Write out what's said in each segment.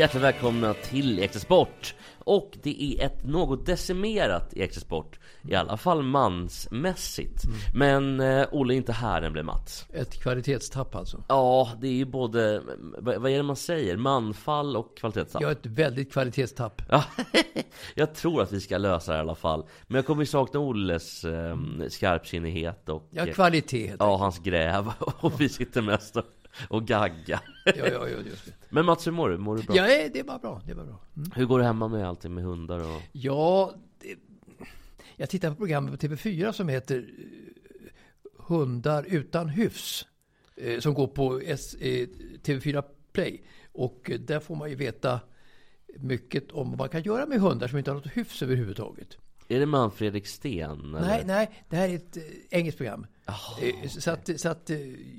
Hjärtligt välkomna till Extra Sport! Och det är ett något decimerat Extra Sport I alla fall mansmässigt Men eh, Olle är inte här blev Mats Ett kvalitetstapp alltså? Ja, det är ju både, vad vad är det man säger? Manfall och kvalitetstapp Ja, ett väldigt kvalitetstapp. Ja, jag tror att vi ska lösa det i alla fall Men jag kommer ju sakna Olles eh, skarpsinnighet och Ja, eh, kvalitet Ja, hans gräv och vi sitter mest och, och gagga Ja, ja, ja, just det. Men Mats, hur mår du? Mår du bra? Ja, eh, det var bra. Det var bra. Mm. Hur går det hemma med allting med hundar och... Ja, det, jag tittar på programmet på TV4 som heter eh, Hundar utan hyfs. eh, Som går på S, eh, TV4 Play. Och där får man ju veta mycket om vad man kan göra med hundar som inte har något hyfs överhuvudtaget. Är det Manfredrik Sten? eller? Nej, nej, det här är ett engelskt program. Eh, Så, att, så att eh,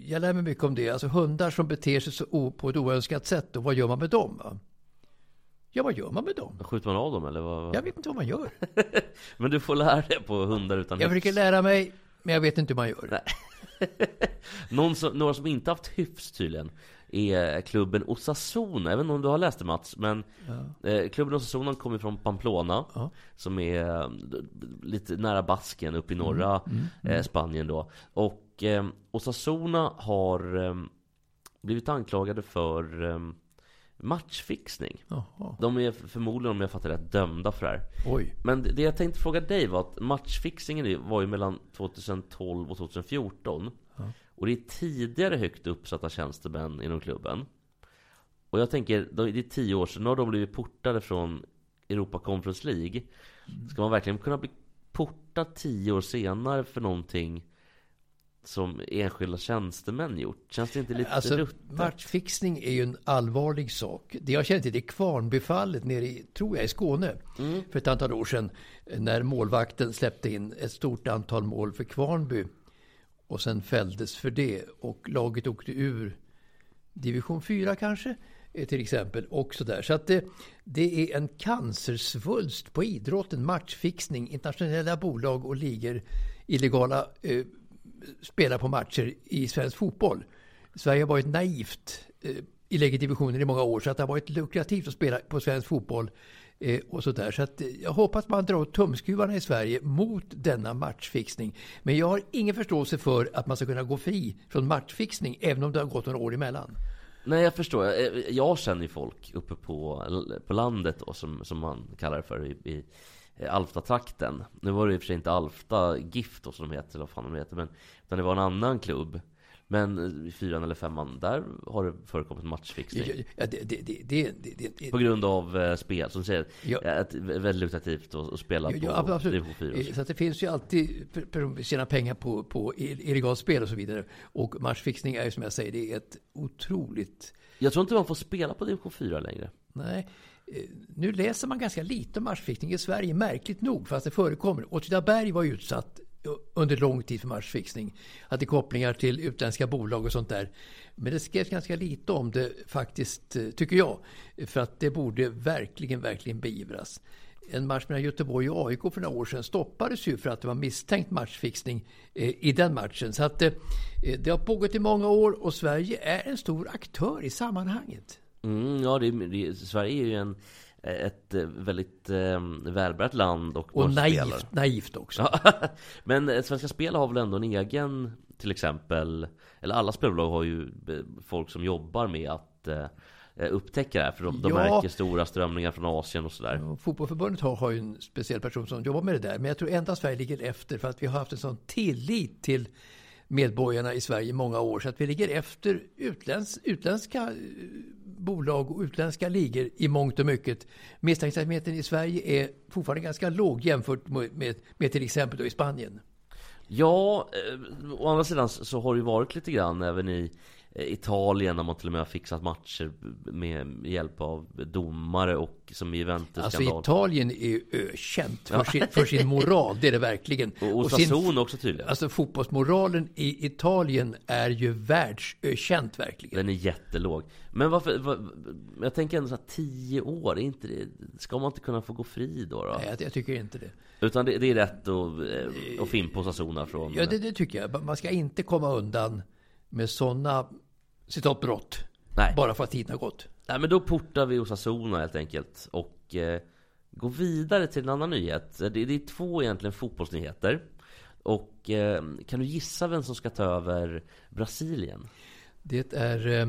jag lär mig mycket om det. Alltså hundar som beter sig så på ett oönskat sätt. Och vad gör man med dem? Va? Ja, vad gör man med dem? Skjuter man av dem eller vad? Jag vet inte vad man gör. Men du får lära dig på hundar utan Jag hyfs. försöker lära mig, men jag vet inte hur man gör. Någon som, några som inte haft hyfs tydligen är klubben Osasuna. Jag vet inte om du har läst det Mats, men eh, klubben Osasuna kommer från Pamplona Ja. som är eh, lite nära Basken uppe i norra eh, Spanien då. Och eh, Osasuna har eh, blivit anklagade för eh, matchfixning. Jaha. De är förmodligen, om jag fattar rätt, dömda för det här. Oj. Men det jag tänkte fråga dig var att matchfixingen var ju mellan 2012 och 2014 Och det är tidigare högt uppsatta tjänstemän inom klubben Och jag tänker, det är tio år sedan, nu har de blivit portade från Europa Conference League Ska man verkligen kunna bli portad tio år senare för någonting som enskilda tjänstemän gjort? Känns det inte lite Alltså, ruttet? matchfixning är ju en allvarlig sak. Det jag känner till är Kvarnbyfallet nere i, tror jag, i Skåne. För ett antal år sedan. När målvakten släppte in ett stort antal mål för Kvarnby. Och sen fälldes för det. Och laget åkte ur division 4 kanske. Eh, till exempel. Och så där. Så att det, det är en cancersvulst på idrotten. Matchfixning. Internationella bolag och ligor. Illegala eh, spelar på matcher i svensk fotboll. Sverige har varit naivt eh, i lägre divisioner i många år så att det har varit lukrativt att spela på svensk fotboll eh, Eh, och sådär. Så att eh, jag hoppas man drar åt tumskruvarna i Sverige mot denna matchfixning. Men jag har ingen förståelse för att man ska kunna gå fri från matchfixning även om det har gått några år emellan. Nej jag förstår, eh, jag känner ju folk uppe på, på landet då, som, som man kallar det för i, i Alfta-trakten Nu var det i och för sig inte Alfta GIF då, som de heter, eller vad fan de heter men Utan det var en annan klubb men i fyran eller femman, där har det förekommit matchfixning Ja, det, det, det, På grund av eh, spel, som säger Ja. ett, Väldigt lukrativt att, att spela Ja, på absolut. division 4 och så. Eh, att det finns ju alltid tjänar pengar på, på ill- illegalt spel och så vidare. Och matchfixning är ju som jag säger, det är ett otroligt... Jag tror inte man får spela på division 4 längre Nej, eh, nu läser man ganska lite om matchfixning i Sverige, märkligt nog, fast det förekommer. Åtvidaberg var utsatt under lång tid för matchfixning. Hade kopplingar till utländska bolag och sånt där. Men det skrevs ganska lite om det faktiskt, eh, tycker jag. För att det borde verkligen, verkligen beivras. En match mellan Göteborg och AIK för några år sedan stoppades ju för att det var misstänkt matchfixning eh, i den matchen. Så att det, det har pågått i många år och Sverige är en stor aktör i sammanhanget. Mm, ja, det, det, Sverige är ju en, ett eh, väldigt eh, land och, Och spelare. naivt, naivt också. Ja, Men eh, Svenska Spel har väl ändå en egen, till exempel, eller alla spelbolag har ju eh, folk som jobbar med att eh, upptäcka det här. För de, de Ja. märker stora strömningar från Asien och sådär. Och Fotbollförbundet har, har ju en speciell person som jobbar med det där. Men jag tror ändå att Sverige ligger efter för att vi har haft en sån tillit till medborgarna i Sverige i många år. Så att vi ligger efter utländsk, utländska eh, bolag och utländska ligor i mångt och mycket. Misstänksamheten i Sverige är fortfarande ganska låg jämfört med, med, med till exempel då i Spanien. Ja, eh, å andra sidan så har det ju varit lite grann även i Italien har man till och med har fixat matcher med hjälp av domare och som i Juventus Alltså Italien är ju ökänt för, sin, för sin moral, det är det verkligen. Och, och sin, också tydligen. Alltså fotbollsmoralen i Italien är ju världsökänt verkligen. Den är jättelåg. Men varför, var, jag tänker ändå så här, tio år, är inte det, ska man inte kunna få gå fri då? då? Nej, jag, jag tycker inte det. Utan det, det är rätt att, eh, att fimpa Osasuna från... Ja, det, det tycker jag. Man ska inte komma undan med sådana citatbrott. Nej. Bara för att tiden har gått. Nej, men då portar vi Osasuna helt enkelt. Och eh, går vidare till en annan nyhet. Det, det är två egentligen fotbollsnyheter. Och eh, kan du gissa vem som ska ta över Brasilien? Det är eh,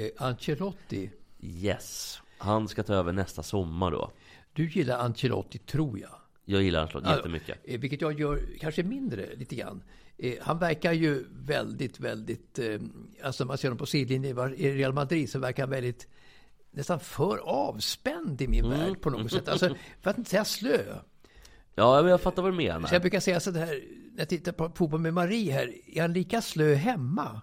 eh Ancelotti. Yes. Han ska ta över nästa sommar då. Du gillar Ancelotti, tror jag. Jag gillar Ancelotti jättemycket. Eh, vilket jag gör kanske mindre, lite grann. Eh, han verkar ju väldigt, väldigt, eh, alltså man ser honom på sidlinjen i Real Madrid så verkar han väldigt nästan för avspänd i min mm. värld på något sätt. Alltså, för att inte säga slö. Ja, men jag fattar vad du menar. Så jag brukar säga så här, när jag tittar på fotboll med Marie här, är han lika slö hemma?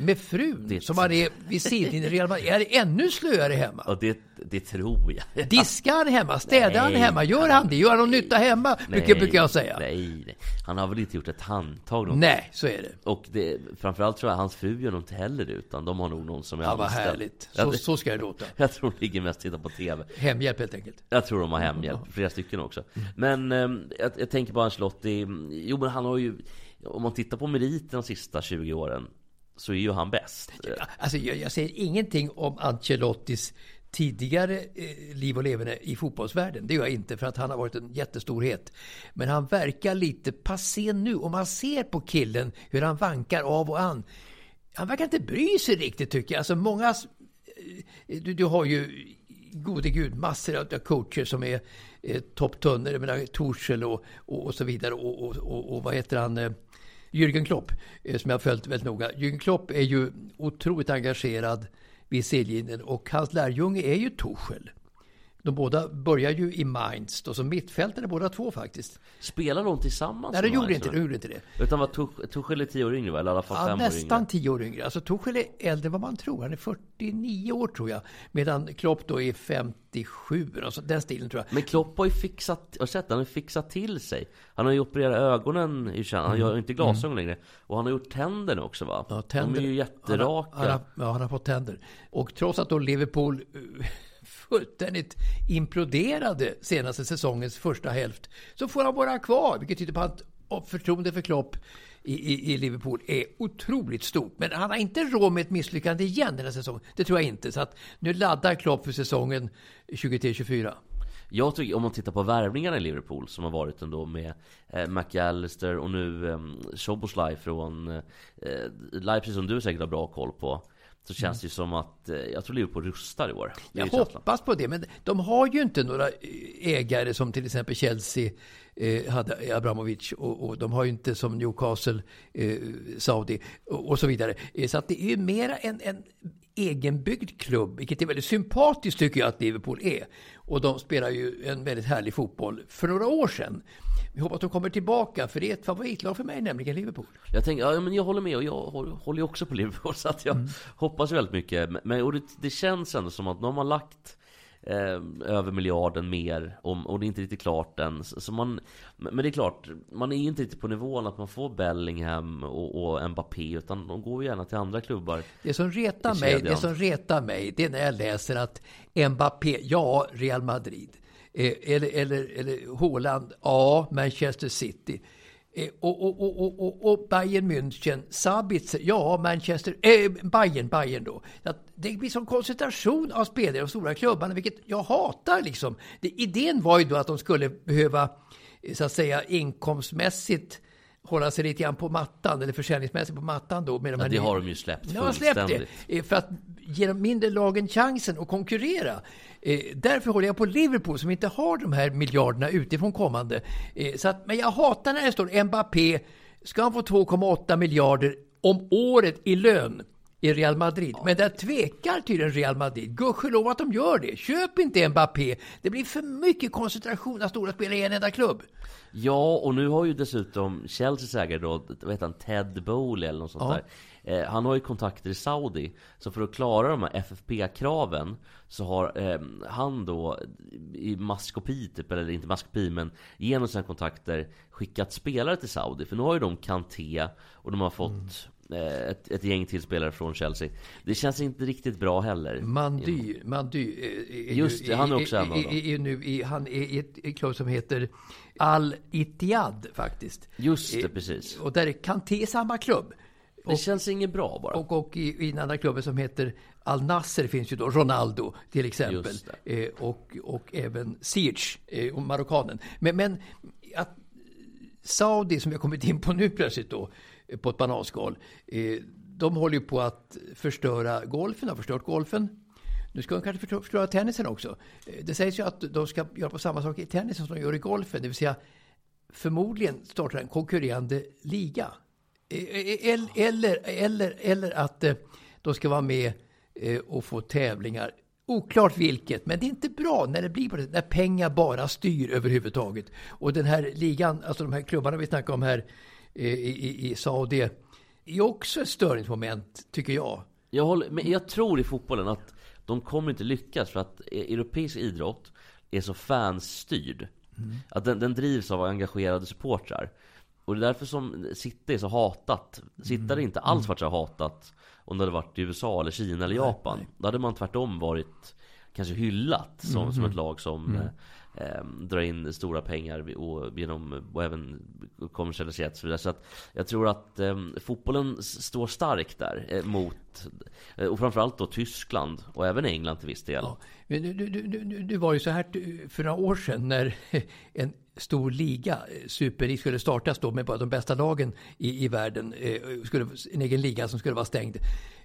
Med frun det som han är vid sidan Madrid. Är det ännu slöare hemma? Och det, det tror jag. Diskar han hemma? Städar han hemma? Gör han det? Gör han någon nytta hemma? Nej, brukar, brukar jag säga. Nej, nej. Han har väl inte gjort ett handtag någon Nej, så är det. Och det, framförallt tror jag hans fru gör nog inte heller utan de har nog någon som är ja, vad härligt. Så, så ska det låta. Jag tror de ligger mest och tittar på TV. Hemhjälp helt enkelt. Jag tror de har hemhjälp, flera stycken också. Men eh, jag, jag tänker på Ancelotti. Jo, men han har ju om man tittar på meriten de sista 20 åren så är ju han bäst. Alltså, jag, jag säger ingenting om Ancelottis tidigare eh, liv och leverne i fotbollsvärlden. Det gör jag inte för att han har varit en jättestorhet. Men han verkar lite passé nu. Om man ser på killen hur han vankar av och an. Han verkar inte bry sig riktigt tycker jag. Alltså många... Eh, du, du har ju gode gud massor av coacher som är eh, topptunnor. Jag menar Torshäll och, och, och, så vidare. Och, och, och, och vad heter han? Eh, Jürgen Klopp, eh, som jag har följt väldigt noga. Jürgen Klopp är ju otroligt engagerad vid sidlinjen och hans lärjunge är ju Tuchel. De båda börjar ju i Mainz, då som mittfältare båda två faktiskt. Spelar de tillsammans? Nej, de gjorde, inte, de gjorde inte det. Utan var Tuchel är tio år yngre, eller i alla fall ja, fem nästan år yngre? tio år yngre. Alltså Tuchel är äldre än vad man tror. Han är 49 år tror jag. Medan Klopp då är 57, alltså den stilen tror jag. Men Klopp har ju fixat, har sett, han har fixat till sig. Han har ju opererat ögonen, han mm. gör inte glasögon mm. längre. Och han har gjort tänderna också va? Ja, tänder. De är ju jätteraka. Han har, han har, ja, han har fått tänder. Och trots att då Liverpool fullständigt imploderade senaste säsongens första hälft så får han vara kvar, vilket tyder på att förtroende för Klopp i, i, i, Liverpool är otroligt stort. Men han har inte råd med ett misslyckande igen den här säsongen. Det tror jag inte. Så att nu laddar Klopp för säsongen 23-24. Jag tycker, om man tittar på värvningarna i Liverpool som har varit ändå med eh, McAllister och nu ehm, eh, Soboslaj från eh, Leipzig som du säkert har bra koll på. Så känns det ju som att, eh, jag tror Liverpool rustar i år. Jag hoppas på det, men de har ju inte några eh, ägare som till exempel Chelsea eh, hade Abramovic och, och, de har ju inte som Newcastle, eh, Saudi och, och, så vidare. Eh, så att det är ju mera en, en egenbyggd klubb, vilket är väldigt sympatiskt tycker jag att Liverpool är. Och de spelar ju en väldigt härlig fotboll för några år sedan. Vi hoppas att de kommer tillbaka, för det är ett favoritlag för mig, nämligen Liverpool. Jag tänker, ja men jag håller med och jag håller ju också på Liverpool, så att jag mm. hoppas väldigt mycket. Men och det, det känns ändå som att nu har lagt eh, över miljarden mer om, och det är inte riktigt klart än. Så man, men det är klart, man är ju inte riktigt på nivån att man får Bellingham och, och Mbappé utan de går ju gärna till andra klubbar. Det som retar mig, det som retar mig, det är när jag läser att Mbappé, ja, Real Madrid. Eh, eller, eller, eller Håland, ja, Manchester City. Eh, och, och, och, och, Bayern München, Sabitzer, ja, Manchester, eh, Bayern, Bayern då. Det blir som koncentration av spelare av stora klubbarna, vilket jag hatar liksom. Det, idén var ju då att de skulle behöva, eh, så att säga, inkomstmässigt hålla sig lite grann på mattan, eller försäljningsmässigt på mattan då. Med de ja, det har de ju släppt fullständigt. Ja, släppt det. För att ge de mindre lagen chansen att konkurrera. Eh, därför håller jag på Liverpool som inte har de här miljarderna utifrån kommande. Eh, så att, men jag hatar när det står Mbappé, ska han få 2,8 miljarder om året i lön? i Real Madrid. Men där tvekar tydligen Real Madrid. Gudskelov att de gör det. Köp inte Mbappé. Det blir för mycket koncentration av stora spelare i en enda klubb. Ja, och nu har ju dessutom Chelseas ägare då, vad heter han, Ted Bowley eller något sånt Ja. där. Eh, han har ju kontakter i Saudi. Så för att klara de här FFP-kraven så har eh, han då i maskopi typ, eller inte maskopi men genom sina kontakter skickat spelare till Saudi. För nu har ju de Kanté och de har fått eh, ett, ett gäng till spelare från Chelsea. Det känns inte riktigt bra heller. Mandy, Mandy är, är Just det, han är också en av är, dem. är, är nu han är i ett klubb som heter Al Ittihad faktiskt. Just det, Eh, precis. Och där är Kanté samma klubb. Det känns inget bra bara. Och, och i, i den andra klubben som heter Al Nasser finns ju då Ronaldo till exempel. Eh, och, och även Ziyech, eh, och marockanen. Men, men att Saudi som jag kommit in på nu plötsligt då, eh, på ett bananskal. Eh, de håller ju på att förstöra golfen, har förstört golfen. Nu ska de kanske förstö- förstöra tennisen också. Eh, Det sägs ju att de ska göra på samma sak i tennisen som de gör i golfen. Det vill säga förmodligen starta en konkurrerande liga. Eh, el- Eller, eller, eller att eh, de ska vara med eh, och få tävlingar. Oklart vilket, men det är inte bra när det blir på det när pengar bara styr överhuvudtaget. Och den här ligan, alltså de här klubbarna vi snackar om här eh, i, i, Saudi, är också ett störningsmoment, tycker jag. Jag, håller, men jag tror i fotbollen att de kommer inte lyckas för att europeisk idrott är så fansstyrd. Att den, den drivs av engagerade supportrar. Och det är därför som City är så hatat. City hade inte alls varit så hatat om det hade varit i USA eller Kina eller Japan. Då hade man tvärtom varit kanske hyllat som, som ett lag som eh, eh, drar in stora pengar och, genom, och även kommersialiserat och så vidare. Så att jag tror att eh, fotbollen står stark där eh, mot, eh, och framförallt då Tyskland och även England till viss del. Ja, men du, du, du, du, var ju så här för några år sedan när en stor liga, eh, Super League, skulle startas då med bara de bästa lagen i, i världen. eh, Skulle, en egen liga som skulle vara stängd.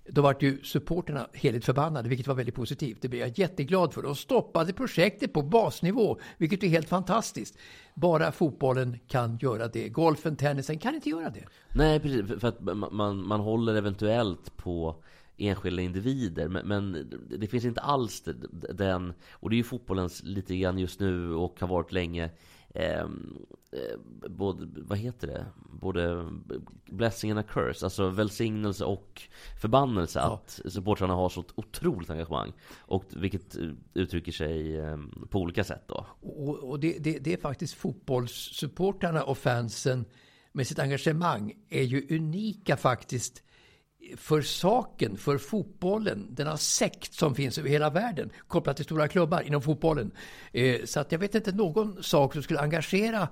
Då vart ju supporterna heligt förbannade, vilket var väldigt positivt. Det blev jag jätteglad för. De stoppade projektet på basnivå, vilket är helt fantastiskt. Bara fotbollen kan göra det. Golfen, tennisen kan inte göra det. Nej precis, för- att man- man, håller eventuellt på enskilda individer men, men det finns inte alls den Och det är ju fotbollens lite grann just nu och har varit länge eh, både, vad heter det? Både blessing and a curse Alltså välsignelse och förbannelse att supportrarna har så otroligt engagemang. Och vilket uttrycker sig ehm, på olika sätt då. Och, och det, det, det är faktiskt fotbollssupportrarna och fansen med sitt engagemang är ju unika faktiskt för saken, för fotbollen, denna sekt som finns över hela världen kopplat till stora klubbar inom fotbollen. Eh, så att jag vet inte någon sak som skulle engagera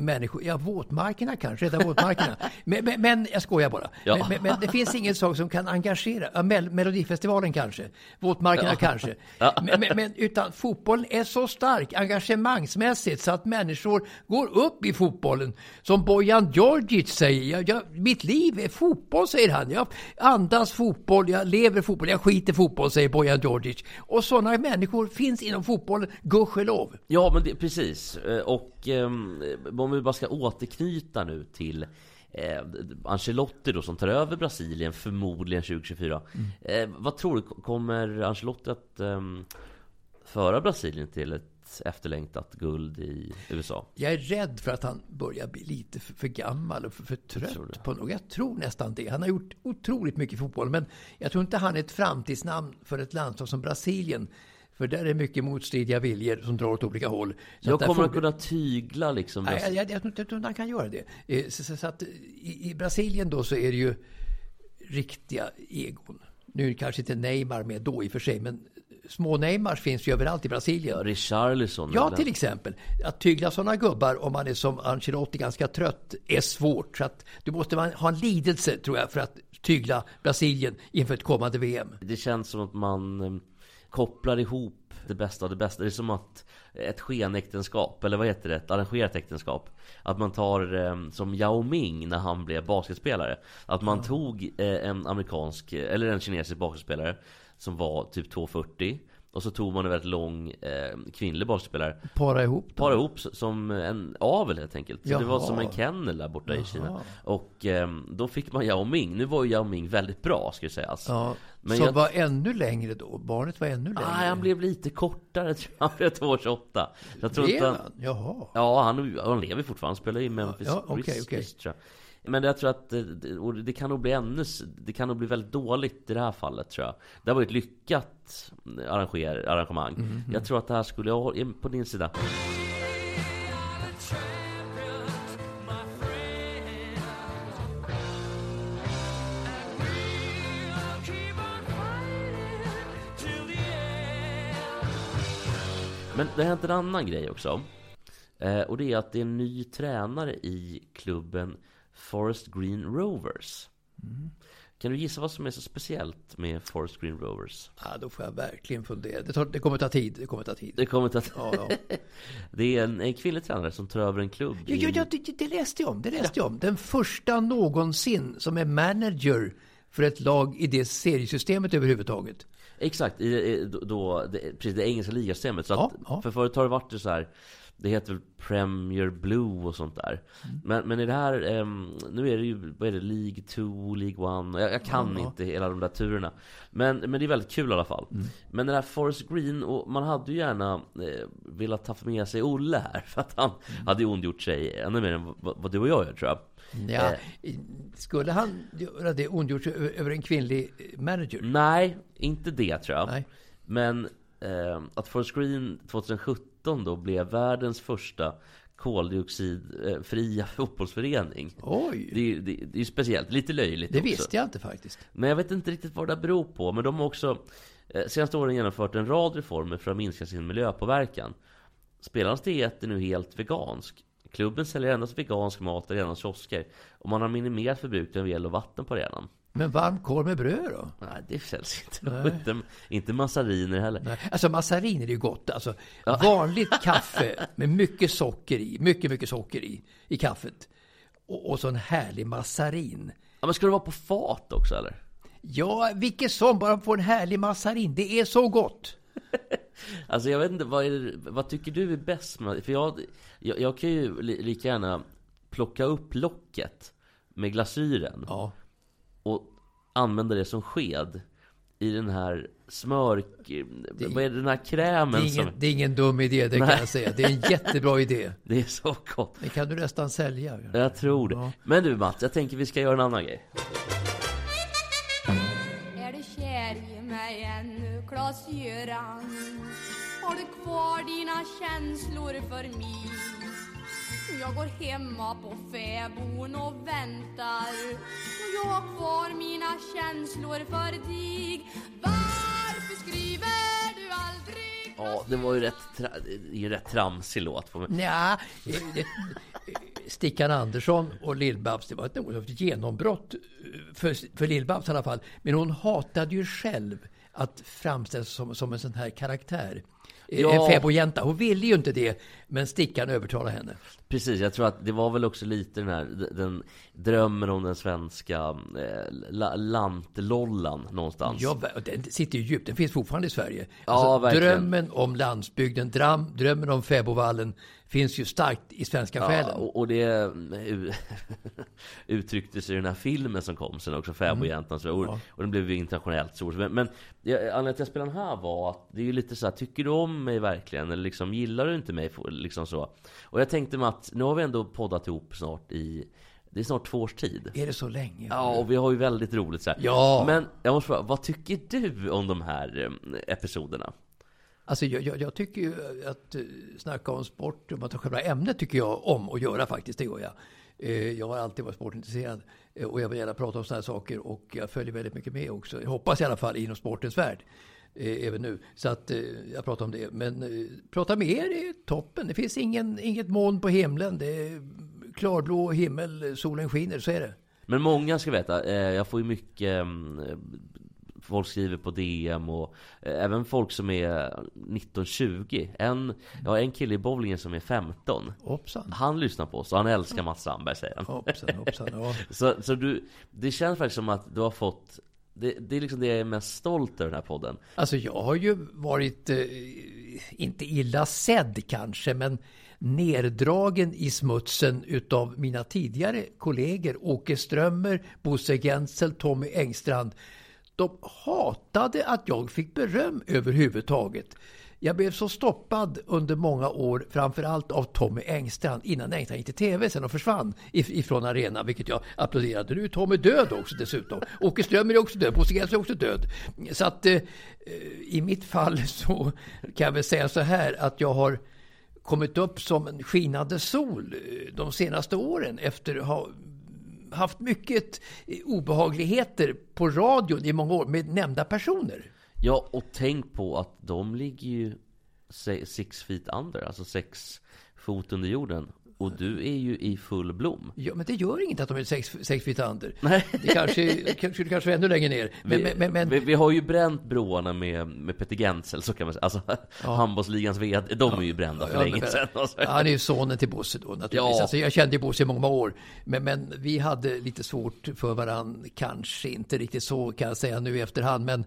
människor, ja våtmarkerna kanske, rädda våtmarkerna. men, men, men jag skojar bara. Ja. Men, men, det finns ingen sak som kan engagera, ja, Mel Melodifestivalen kanske, våtmarkerna kanske. Men, utan fotbollen är så stark engagemangsmässigt så att människor går upp i fotbollen. Som Bojan Djordjic säger, jag, jag, mitt liv är fotboll säger han. Jag andas fotboll, jag lever fotboll, jag skiter fotboll säger Bojan Djordjic. Och sådana människor finns inom fotbollen, gudskelov. Ja, men det, precis. Eh, Och om vi bara ska återknyta nu till eh, Ancelotti då som tar över Brasilien förmodligen 2024. Eh, vad tror du, kommer Ancelotti att ehm, föra Brasilien till ett efterlängtat guld i USA? Jag är rädd för att han börjar bli lite för, för gammal och för, för trött på något. Jag tror nästan det. Han har gjort otroligt mycket fotboll, men jag tror inte han är ett framtidsnamn för ett landslag som Brasilien. För där är mycket motstridiga viljor som drar åt olika håll. Så Jag kommer att kunna tygla liksom Nej, jag, jag, jag, jag tror inte han kan göra det. Eh, Så, så, så att, i, I Brasilien då så är det ju riktiga egon. Nu kanske inte Neymar med då i och för sig, men små Neymars finns ju överallt i Brasilien. Ja, Richarlison. Ja, till exempel. Att tygla sådana gubbar om man är som Ancelotti ganska trött är svårt. Så att du måste ha en lidelse tror jag för att tygla Brasilien inför ett kommande VM. Det känns som att man eh, kopplar ihop det bästa av det bästa. Det är som att ett skenäktenskap, eller vad heter det? Ett arrangerat äktenskap. Att man tar eh, som Yao Ming när han blev basketspelare. Att man tog eh, en amerikansk, eller en kinesisk basketspelare som var typ 2,40 och så tog man en väldigt lång eh, kvinnlig bollspelare Para ihop dem. Para ihop som en avel helt enkelt Så det var som en kennel där borta i Jaha. Kina Och eh, då fick man Yao Ming Nu var ju Yao Ming väldigt bra ska jag säga Ja, Men som jag- var ännu längre då. Barnet var ännu längre. Ah, han blev lite kortare tror jag. Han blev 2,28 Jag tror Blev inte han? Jaha. Ja, han, han lever fortfarande. Han spelar i Memphis Ja, okej, Grizzlies, okej. tror jag. Men jag tror att och det kan nog bli ännu Det kan nog bli väldigt dåligt i det här fallet tror jag. Det var ett lyckat arranger, arrangemang. Mhm. Jag tror att det här skulle, jag är på din sida. Men det har hänt en annan grej också. Eh, Och det är att det är en ny tränare i klubben Forest Green Rovers Kan du gissa vad som är så speciellt med Forest Green Rovers? Ja, då får jag verkligen fundera. Det, tar, det kommer ta tid. Det kommer ta tid. Det kommer att Ja, ja. Det är en, en kvinnlig tränare som tar över en klubb Ja, ja, ja det, det läste jag om. Det läste jag om. Den första någonsin som är manager för ett lag i det seriesystemet överhuvudtaget. Exakt, i, då, det, precis det engelska ligasystemet. Så att. För förut har det varit så här Det heter väl Premier Blue och sånt där. Mm. Men, men i det här, ehm, nu är det ju, vad är det, League 2, League 1. Jag, jag kan ja. inte hela de där turerna. Men, men det är väldigt kul i alla fall. Mm. Men den här Forest Green, och man hade ju gärna eh, velat ta med sig Olle här. För att han Mm. hade ju ondgjort sig ännu mer än vad, vad du och jag gör tror jag. ja, Eh. skulle han göra det ondgjort sig över över en kvinnlig eh, manager? Nej, inte det tror jag. Nej. Men eh, att Forest Green 2017 då blev världens första koldioxidfria fotbollsförening. Oj, Det är det, det är speciellt, lite löjligt det också. visste jag inte faktiskt. Men jag vet inte riktigt vad det beror på. Men de har också eh, senaste åren genomfört en rad reformer för att minska sin miljöpåverkan. Spelarnas diet är nu helt vegansk. Klubben säljer endast vegansk mat i arenans kiosker. Och man har minimerat förbrukningen av el och vatten på arenan. Men varm korv med bröd då? Nej, det säljs inte. Nej. Inte, inte massariner heller. Nej. Alltså massarin är ju gott. Alltså, Vanligt kaffe med mycket socker i. Mycket, mycket socker i. I kaffet. Och, och så en härlig massarin. Ja, men ska det vara på fat också eller? Ja, vilket som. Bara få en härlig massarin. Det är så gott. Alltså jag vet inte, vad, är vad tycker du är bäst med För jag, jag, jag kan ju li, lika gärna plocka upp locket med glasyren Ja. Använda det som sked i den här smör... vad är det, den här Det krämen är, som... ingen, det är ingen dum idé, det kan Nej. jag säga. Det är en jättebra idé. Det är så gott. Det kan du nästan sälja. Jag tror det. Ja. Men du Mats, jag tänker vi ska göra en annan grej. Är du kär i mig ännu, Klas-Göran? Har du kvar dina känslor för mig? Jag går hemma på fäbon och väntar och kvar mina känslor för dig Varför skriver du aldrig Ja, det var ju rätt, tra- det är ju rätt tramsig låt. På mig. Nja, eh, det- Stickan Andersson och Lill-Babs, det var ett genombrott för, för Lill-Babs i alla fall. Men hon hatade ju själv att framställas som, som en sån här karaktär. Eh, Ja. En fäbodjänta. Hon ville ju inte det, men Stickan övertalade henne. Precis, jag tror att det var väl också lite den här den drömmen om den svenska eh, la, lantlollan någonstans. Ja, den sitter ju djupt. Den finns fortfarande i Sverige. Ja, Alltså, verkligen. drömmen om landsbygden, dram, drömmen om fäbodvallen finns ju starkt i svenska Ja, själen. och, och det u- uttrycktes i den här filmen som kom sen också, Fäbodjäntan. så Och, och den blev ju internationellt stor. Men, men ja, anledningen till att jag spelade den här var att det är ju lite så här, tycker du om mig verkligen? Eller liksom, gillar du inte mig? Liksom så. Och jag tänkte att nu har vi ändå poddat ihop snart i, det är snart två års tid. Är det så länge? Ja, och vi har ju väldigt roligt så här. Ja. Men jag måste fråga, vad tycker du om de här eh, episoderna? Alltså jag, jag, jag tycker ju att uh, snacka om sport, om tar själva ämnet, tycker jag om att göra faktiskt. Det gör jag. Eh, jag har alltid varit sportintresserad eh, och jag vill gärna prata om sådana här saker och jag följer väldigt mycket med också. Jag hoppas i alla fall inom sportens värld. Eh, även nu. Så att eh, jag pratar om det. Men eh, prata med er är toppen. Det finns ingen, inget moln på himlen. Det är klarblå himmel, solen skiner, så är det. Men många ska veta, eh, jag får ju mycket eh, Folk skriver på DM och eh, även folk som är 19-20 en, Jag har en kille i bowlingen som är 15 Hoppsan. Han lyssnar på oss och han älskar Mats Sandberg säger han Hoppsan, hoppsan. Ja. Så, så du, det känns faktiskt som att du har fått det, det är liksom det jag är mest stolt över den här podden. Alltså jag har ju varit, eh, inte illa sedd kanske, men nerdragen i smutsen utav mina tidigare kollegor Åke Strömmer, Bosse Gensel, Tommy Engstrand. De hatade att jag fick beröm överhuvudtaget. Jag blev så stoppad under många år, framförallt av Tommy Engstrand, innan Engstrand gick till TV sen och försvann ifrån arenan, vilket jag applåderade. Nu är Tommy död också dessutom. Åke Strömmer är också död, Bosse Gensel är också död. Så att eh, i mitt fall så kan jag väl säga så här att jag har kommit upp som en skinande sol eh, de senaste åren efter att ha haft mycket eh, obehagligheter på radion i många år med nämnda personer. Ja, och tänk på att de ligger ju six feet under, alltså sex fot under jorden. Och du är ju i full blom. Ja, men det gör inget att de är sex, sex feet under. Nej. Det kanske, kanske, kanske ännu längre ner. Men, vi, men, men, vi, vi, har ju bränt broarna med, med Peter Gensel, så kan man säga. Alltså, ja. handbollsligans VD, de ja. är ju brända för ja, länge sedan. Alltså. Han är ju sonen till Bosse då naturligtvis. Ja. Alltså, jag kände ju Bosse i många år. Men, men vi hade lite svårt för varandra. Kanske inte riktigt så kan jag säga nu i efterhand. Men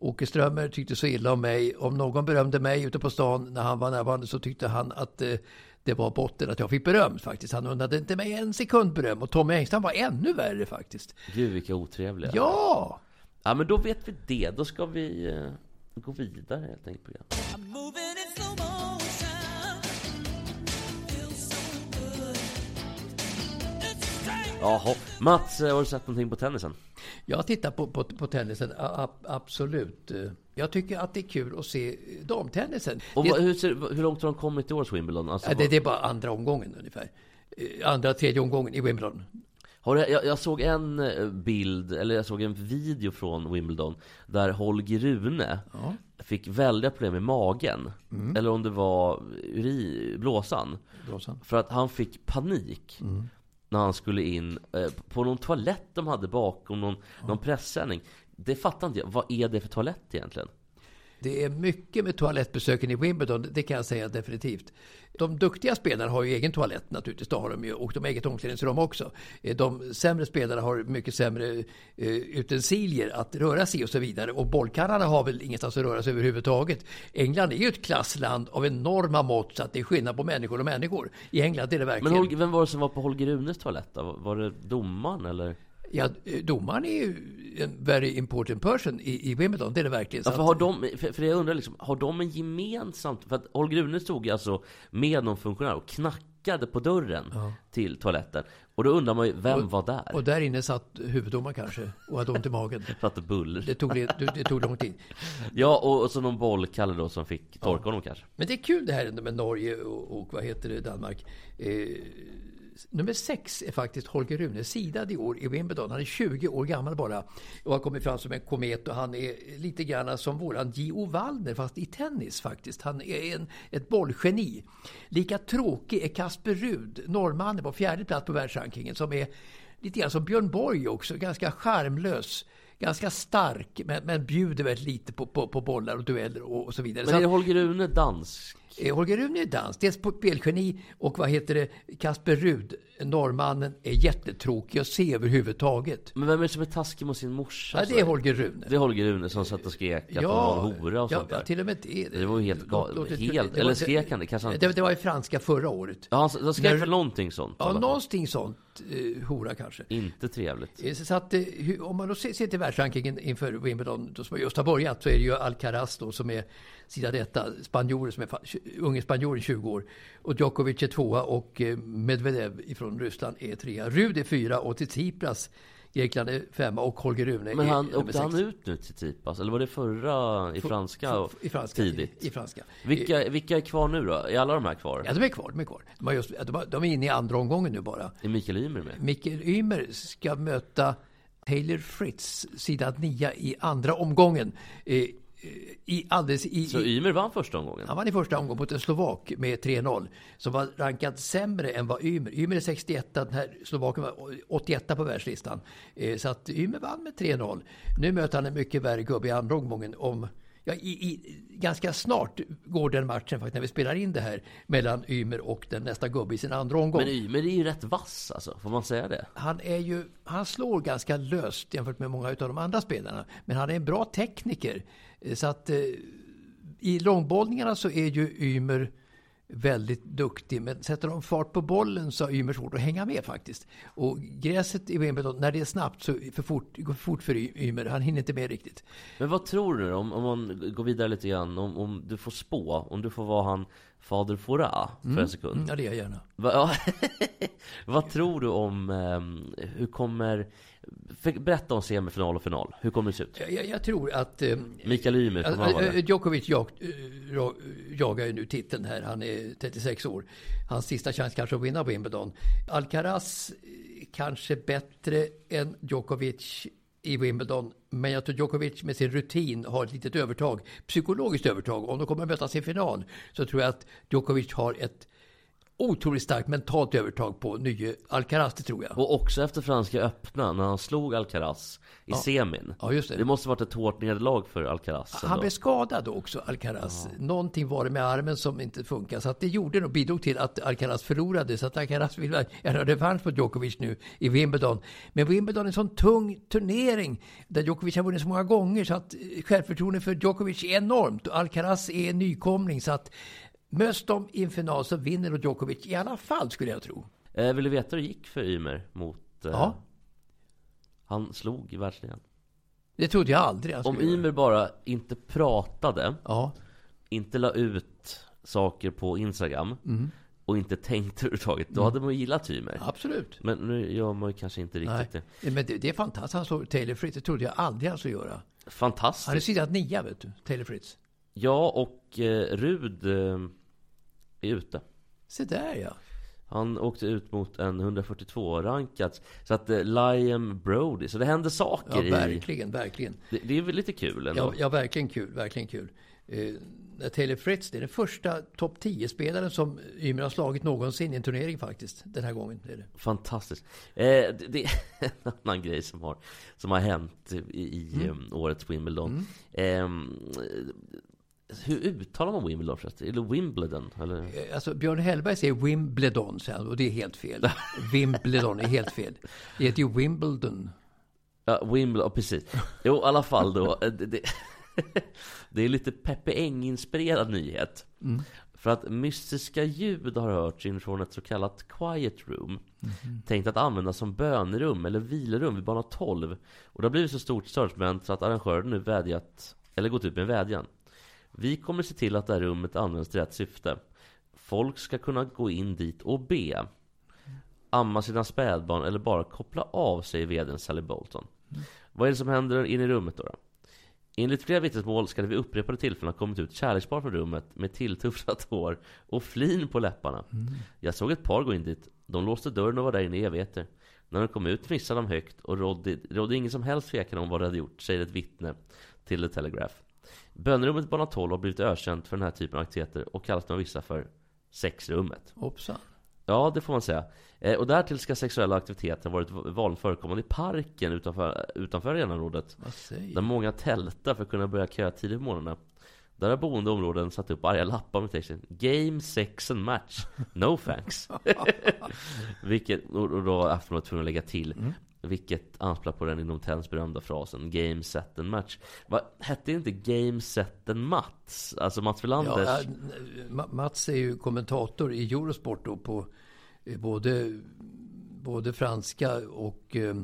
Åke Strömmer tyckte så illa om mig. Om någon berömde mig ute på stan när han var närvarande så tyckte han att eh, det var botten att jag fick beröm faktiskt. Han undrade inte mig en sekund beröm. Och Tommy Engström var ännu värre faktiskt. Gud vilka otrevliga. Ja! Ja men då vet vi det. Då ska vi eh, gå vidare helt enkelt. Jaha, Mats, har du sett någonting på tennisen? Jag tittar på, på, på tennisen, a, absolut. Jag tycker att det är kul att se damtennisen. Och vad, hur, ser, hur långt har de kommit i års Wimbledon? Alltså, det, det, är bara andra omgången ungefär. Eh, andra, tredje omgången i Wimbledon. Har du, jag, jag, såg en eh, bild, eller jag såg en video från Wimbledon Där Holger Rune ja. fick väldiga problem med magen mm. Eller om det var uri, blåsan. blåsan För att han fick panik mm när han skulle in eh, på någon toalett de hade bakom någon, någon pressändning. Det fattar inte jag. Vad är det för toalett egentligen? Det är mycket med toalettbesöken i Wimbledon, det kan jag säga definitivt. De duktiga spelarna har ju egen toalett naturligtvis, det har de ju, och de har eget omklädningsrum också. Eh, de sämre spelarna har mycket sämre eh, utensilier att röra sig i och så vidare. Och bollkarlarna har väl ingenstans att röra sig överhuvudtaget. England är ju ett klassland av enorma mått, så att det är skillnad på människor och människor. I England är det verkligen. Men vem var det som var på Holger Runes toalett då? Var det domaren eller? Ja, domaren är ju en very important person i, i Wimbledon, det är det verkligen. Ja, för, har de, för, för jag undrar liksom, har de en gemensamt... För att Holger Rune stod alltså med någon funktionär och knackade på dörren ja. till toaletten. Och då undrar man ju, vem och, var där? Och där inne satt huvuddomaren kanske och hade ont i magen. Satt buller. Det tog, det, det tog lång tid. Ja, och, och så någon bollkalle då som fick torka ja. honom kanske. Men det är kul det här med Norge och, och vad heter det, Danmark. Eh, nummer sex är faktiskt Holger Rune sidad i år i Wimbledon. Han är 20 år gammal bara och har kommit fram som en komet och han är lite grann som våran Gio Wallner fast i tennis faktiskt. Han är en, ett bollgeni. Lika tråkig är Kasper Rud, norrmannen på fjärde plats på världsrankingen som är lite grann som Björn Borg också, ganska charmlös ganska stark, men, men bjuder väldigt lite på, på, på bollar och dueller och, och så vidare. Men är Holger Rune dansk? Eh, Holger Rune är dansk, dels spelgeni och vad heter det, Kasper Rud, norrmannen, är jättetråkig att se överhuvudtaget. Men vem är det som är taskig mot sin morsa? Ja, det är Holger Rune. Det är Holger Rune som satt och skrek att ja, han var hora och ja, sånt där. Ja, till och med det. Det var ju helt galet. Helt, eller skrek han det? Kanske han... det, det var i franska förra året. Ja, han, han skrek väl någonting sånt? Ja, någonting sånt. Eh, hora kanske. Inte trevligt. Eh, så att, eh, om man då ser, till världsrankingen inför Wimbledon, då, som just har börjat, så är det ju Alcaraz då som är sida detta, spanjorer som är unge spanjoren 20 år. Och Djokovic är tvåa och Medvedev från Ryssland är trea. Rud är fyra och till Grekland är femma och Holger Rune Men han, åkte han ut nu till Tsipras? Eller var det förra i franska, i franska tidigt? I, i franska. Vilka, vilka är kvar nu då? Är alla de här kvar? Ja, de är kvar. De är, kvar. De, just, de, de är inne i andra omgången nu bara. Är Mikael Ymer med? Mikael Ymer ska möta Taylor Fritz, sida nia i andra omgången. I, alldeles i, så Ymer vann första omgången? Han vann i första omgången mot en slovak med 3-0. Som var rankad sämre än vad Ymer. Ymer är 61, den här slovaken var 81 på världslistan. Eh, så att Ymer vann med 3-0. Nu möter han en mycket värre gubbe i andra omgången om Ja, i, i, ganska snart går den matchen faktiskt när vi spelar in det här mellan Ymer och den nästa gubbe i sin andra omgång. Men Ymer är ju rätt vass alltså, får man säga det? Han, är ju, han slår ganska löst jämfört med många av de andra spelarna. Men han är en bra tekniker. Eh, Så att eh, i långbollningarna så är ju Ymer väldigt duktig. Men sätter de fart på bollen så har Ymer svårt att hänga med faktiskt. Och gräset i Wimbledon, när det är snabbt så för fort, går för fort för Ymer. Han hinner inte med riktigt. Men vad tror du om, om man går vidare lite grann, om, om du får spå, om du får vara han Fader Fora för en sekund. Mm, ja, det gör jag gärna. Va, ja, vad tror du om, ehm, hur kommer, berätta om semifinal och final, hur kommer det se ut? Jag, jag, tror att... Eh, Mikael Ymer, kommer han vara Eh? Djokovic jag, eh, jagar ju nu titeln här. Han är 36 år. Hans sista chans kanske att vinna Wimbledon. Alcaraz eh, kanske bättre än Djokovic i Wimbledon. Men jag tror Djokovic med sin rutin har ett litet övertag. Psykologiskt övertag. Om de kommer att mötas i final så tror jag att Djokovic har ett otroligt starkt mentalt övertag på nye Alcaraz, det tror jag. Och också efter Franska öppna, när han slog Alcaraz i semin. Ja, just det. Det måste varit ett hårt nederlag för Alcaraz. Han ändå. blev skadad också, Alcaraz. Någonting var det med armen som inte funkar. Så att det gjorde nog, bidrog till att Alcaraz förlorade. Så att Alcaraz vill gärna revansch på Djokovic nu i Wimbledon. Men Wimbledon är en sån tung turnering där Djokovic har vunnit så många gånger så att självförtroendet för Djokovic är enormt. Och Alcaraz är en nykomling så att möts de i en final så vinner nog Djokovic i alla fall skulle jag tro. Eh, vill du veta hur det gick för Ymer mot... Eh, Ja. Han slog i världsligan. Det trodde jag aldrig han Om. Ymer bara inte pratade, Ja, inte la ut saker på Instagram Mm. och inte tänkte överhuvudtaget, då hade man ju gillat Ymer. absolut. Men nu gör man ju kanske inte riktigt Nej. Men det, det är fantastiskt. Han slår Taylor Fritz. Det trodde jag aldrig han skulle göra. det. Han är Fantastiskt! sidat nia, vet du. Taylor Fritz. Ja, och eh, Rud eh, är ute. Se där ja. Han åkte ut mot en 142-rankad. Så att eh, Liam Brody, så det händer saker Ja, i... verkligen, verkligen. Det, det är väl lite kul ändå? Ja, ja, verkligen kul, verkligen kul. Eh, Taylor Fritz, det är den första topp 10-spelaren som Ymer har slagit någonsin i en turnering faktiskt. Den här gången. Är det. Fantastiskt. Eh, det, det är en annan grej som har, som har hänt i, i Mm. um, årets Wimbledon. Ehm, hur uttalar man Wimbledon förresten? Eller Wimbledon? Eller? Eh, Alltså, Björn Hellberg säger Wimbledon, han, och det är helt fel. Wimbledon är helt fel. Det heter ju Wimbledon. Ja, Wimbledon, precis. Jo, i alla fall då. eh, Det, det, är lite Peppe Eng-inspirerad nyhet. För att mystiska ljud har hörts in från ett så kallat quiet room. Tänkt att användas som bönerum eller vilorum vid bana 12. Och det har blivit så stort störtment så att arrangören nu vädjat, eller gått ut med en vädjan. Vi kommer se till att det här rummet används till rätt syfte. Folk ska kunna gå in dit och be. Amma sina spädbarn eller bara koppla av sig vdn Sally Bolton. Vad är det som händer inne i rummet då? då? Enligt flera vittnesmål ska det vid upprepade tillfällen ha kommit ut kärlekspar från rummet med tilltufsat hår och flin på läpparna. Jag såg ett par gå in dit. De låste dörren och var där inne i evigheter. När de kom ut fnissade de högt och rådde, rådde ingen som helst tvekan om vad de hade gjort, säger ett vittne till The Telegraph. Bönerummet i bana 12 har blivit ökänt för den här typen av aktiviteter och kallas av vissa för sexrummet. Hoppsan. Ja, det får man säga. Eh, och därtill ska sexuella aktiviteter varit vanligt förekommande i parken utanför, utanför arenaområdet. Där många tältar för att kunna börja köa tidigt på morgonen. Där har boende områden satt upp arga lappar med texten Game, sex and match. No thanks. Vilket, och då Aftonbladet tvungen att lägga till. Vilket anspelar på den inom tennis berömda frasen Game, set and match. Va, hette inte Game, set and Mats? Alltså Mats Wilanders? Ja, äh, Ma- Mats är ju kommentator i Eurosport då på eh, både, både franska och, eh,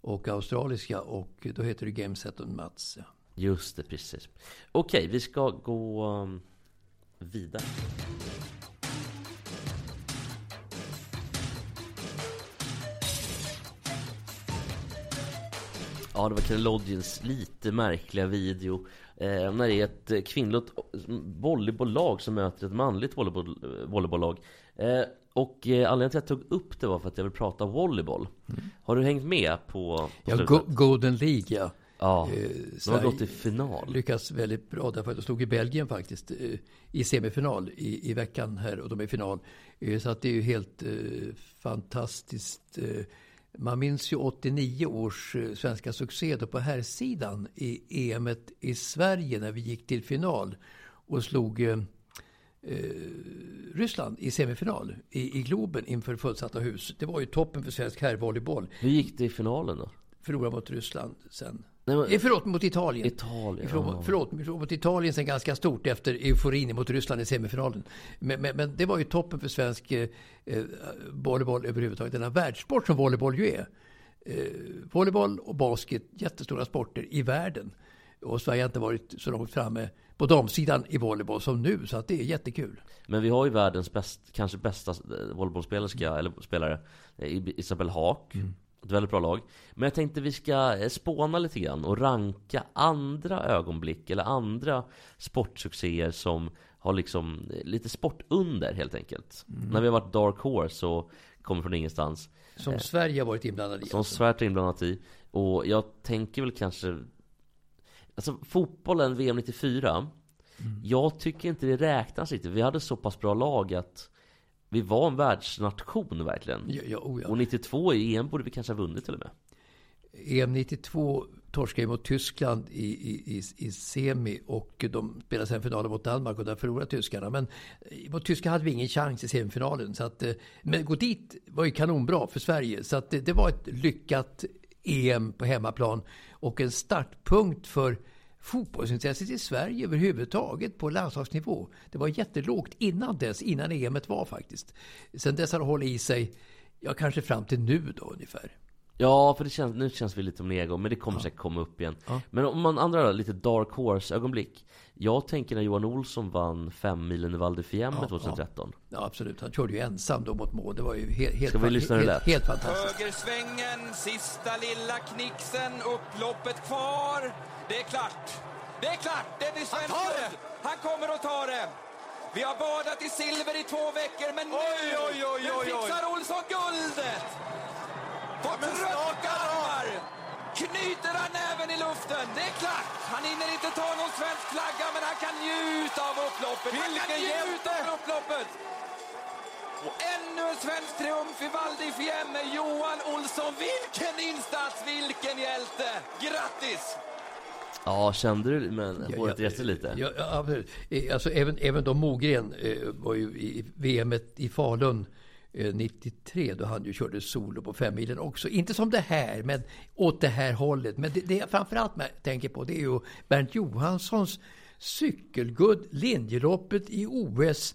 och australiska. Och då heter det Game Set on Mats. Ja. Just det, precis. Okej, vi ska gå um, vidare. Ja, det var Kelloggins lite märkliga video. Eh, när det är ett kvinnligt volleybolllag som möter ett manligt volleyboll, eh, volleybollslag. Eh, och eh, anledningen till att jag tog upp det var för att jag vill prata volleyboll. Har du hängt med på, på Ja? Go- Golden League ja. ja, Eh, de har gått till final. lyckas väldigt bra därför att de stod i Belgien faktiskt i semifinal i, i veckan här och de är i final. Så att det är ju helt fantastiskt. Man minns ju 89 års eh, svenska succé då på herrsidan i EM i Sverige när vi gick till final och slog eh, eh, Ryssland i semifinal i, i Globen inför fullsatta hus. Det var ju toppen för svensk herrvolleyboll. Hur gick det i finalen då? Förlorade mot Ryssland sen. Nej, Eh, förlåt, mot Italien. Italien, Ifrån, ja. Förlåt, mot Italien sen ganska stort efter euforin mot Ryssland i semifinalen. Men, men, men det var ju toppen för svensk eh, eh, volleyboll överhuvudtaget. Denna världssport som volleyboll ju är. Eh, volleyboll och basket, jättestora sporter i världen. Och Sverige har inte varit så långt framme på damsidan i volleyboll som nu, så att det är jättekul. Men vi har ju världens bäst, kanske bästa eh, volleybollspelerska, eller spelare, Isabelle Haak. Ett väldigt bra lag. Men jag tänkte vi ska eh, spåna lite grann och ranka andra ögonblick eller andra sportsuccéer som har liksom eh, lite sportunder helt enkelt. När vi har varit Dark Horse och kommer från ingenstans. Som Sverige har varit inblandad i. Som alltså. Sverige är inblandat i. Och jag tänker väl kanske... Alltså fotbollen, VM 94. Jag tycker inte det räknas riktigt. Vi hade så pass bra lag att vi var en världsnation verkligen. Ja, ja, oh ja. Och 92 i EM borde vi kanske ha vunnit till och med. EM 92 torskade mot Tyskland i, i, i, semi och de spelade sen finalen mot Danmark och där förlorade tyskarna. Men eh, mot Tyskland hade vi ingen chans i semifinalen. Så att, eh, men gå dit var ju kanonbra för Sverige. Så att det, det var ett lyckat EM på hemmaplan och en startpunkt för fotbollsintresset i Sverige överhuvudtaget på landslagsnivå. Det var jättelågt innan dess, innan EMet var faktiskt. Sen dess har det hållit i sig, ja kanske fram till nu då ungefär. Ja, för det känns, nu känns vi lite om nedgång, men det kommer säkert komma upp igen. Men om man andra lite dark horse-ögonblick. Jag tänker när Johan Olsson vann fem milen i Val Fiemme 2013. Ja, absolut. Han körde ju ensam då mot mål. Det var ju helt, helt, Ska vi lyssna helt, lät? helt fantastiskt. Högersvängen, sista lilla knixen, upploppet kvar. Det är klart. Det är klart, det blir svenskt guld. Han kommer att ta det. Vi har badat i silver i två veckor, men nu, Oj, oj, oj, nu fixar Olsson guldet! På snart trötta armar knyter han näven i luften. Det är klart, han hinner inte ta någon svensk flagga, men han kan njuta av upploppet. Han kan Vilken njuta av upploppet. Och ännu en svensk triumf i Val Fiemme. Johan Olsson, vilken insats, vilken hjälte! Grattis! Ja, kände du men håret reste lite? Ja, ja, absolut. Eh, Alltså, även, även då Mogren eh, var ju i VM i Falun eh, 93 då han ju körde solo på femmilen också. Inte som det här, men åt det här hållet. Men det, det jag framförallt tänker på det är ju Bernt Johanssons cykelguld, linjeloppet i OS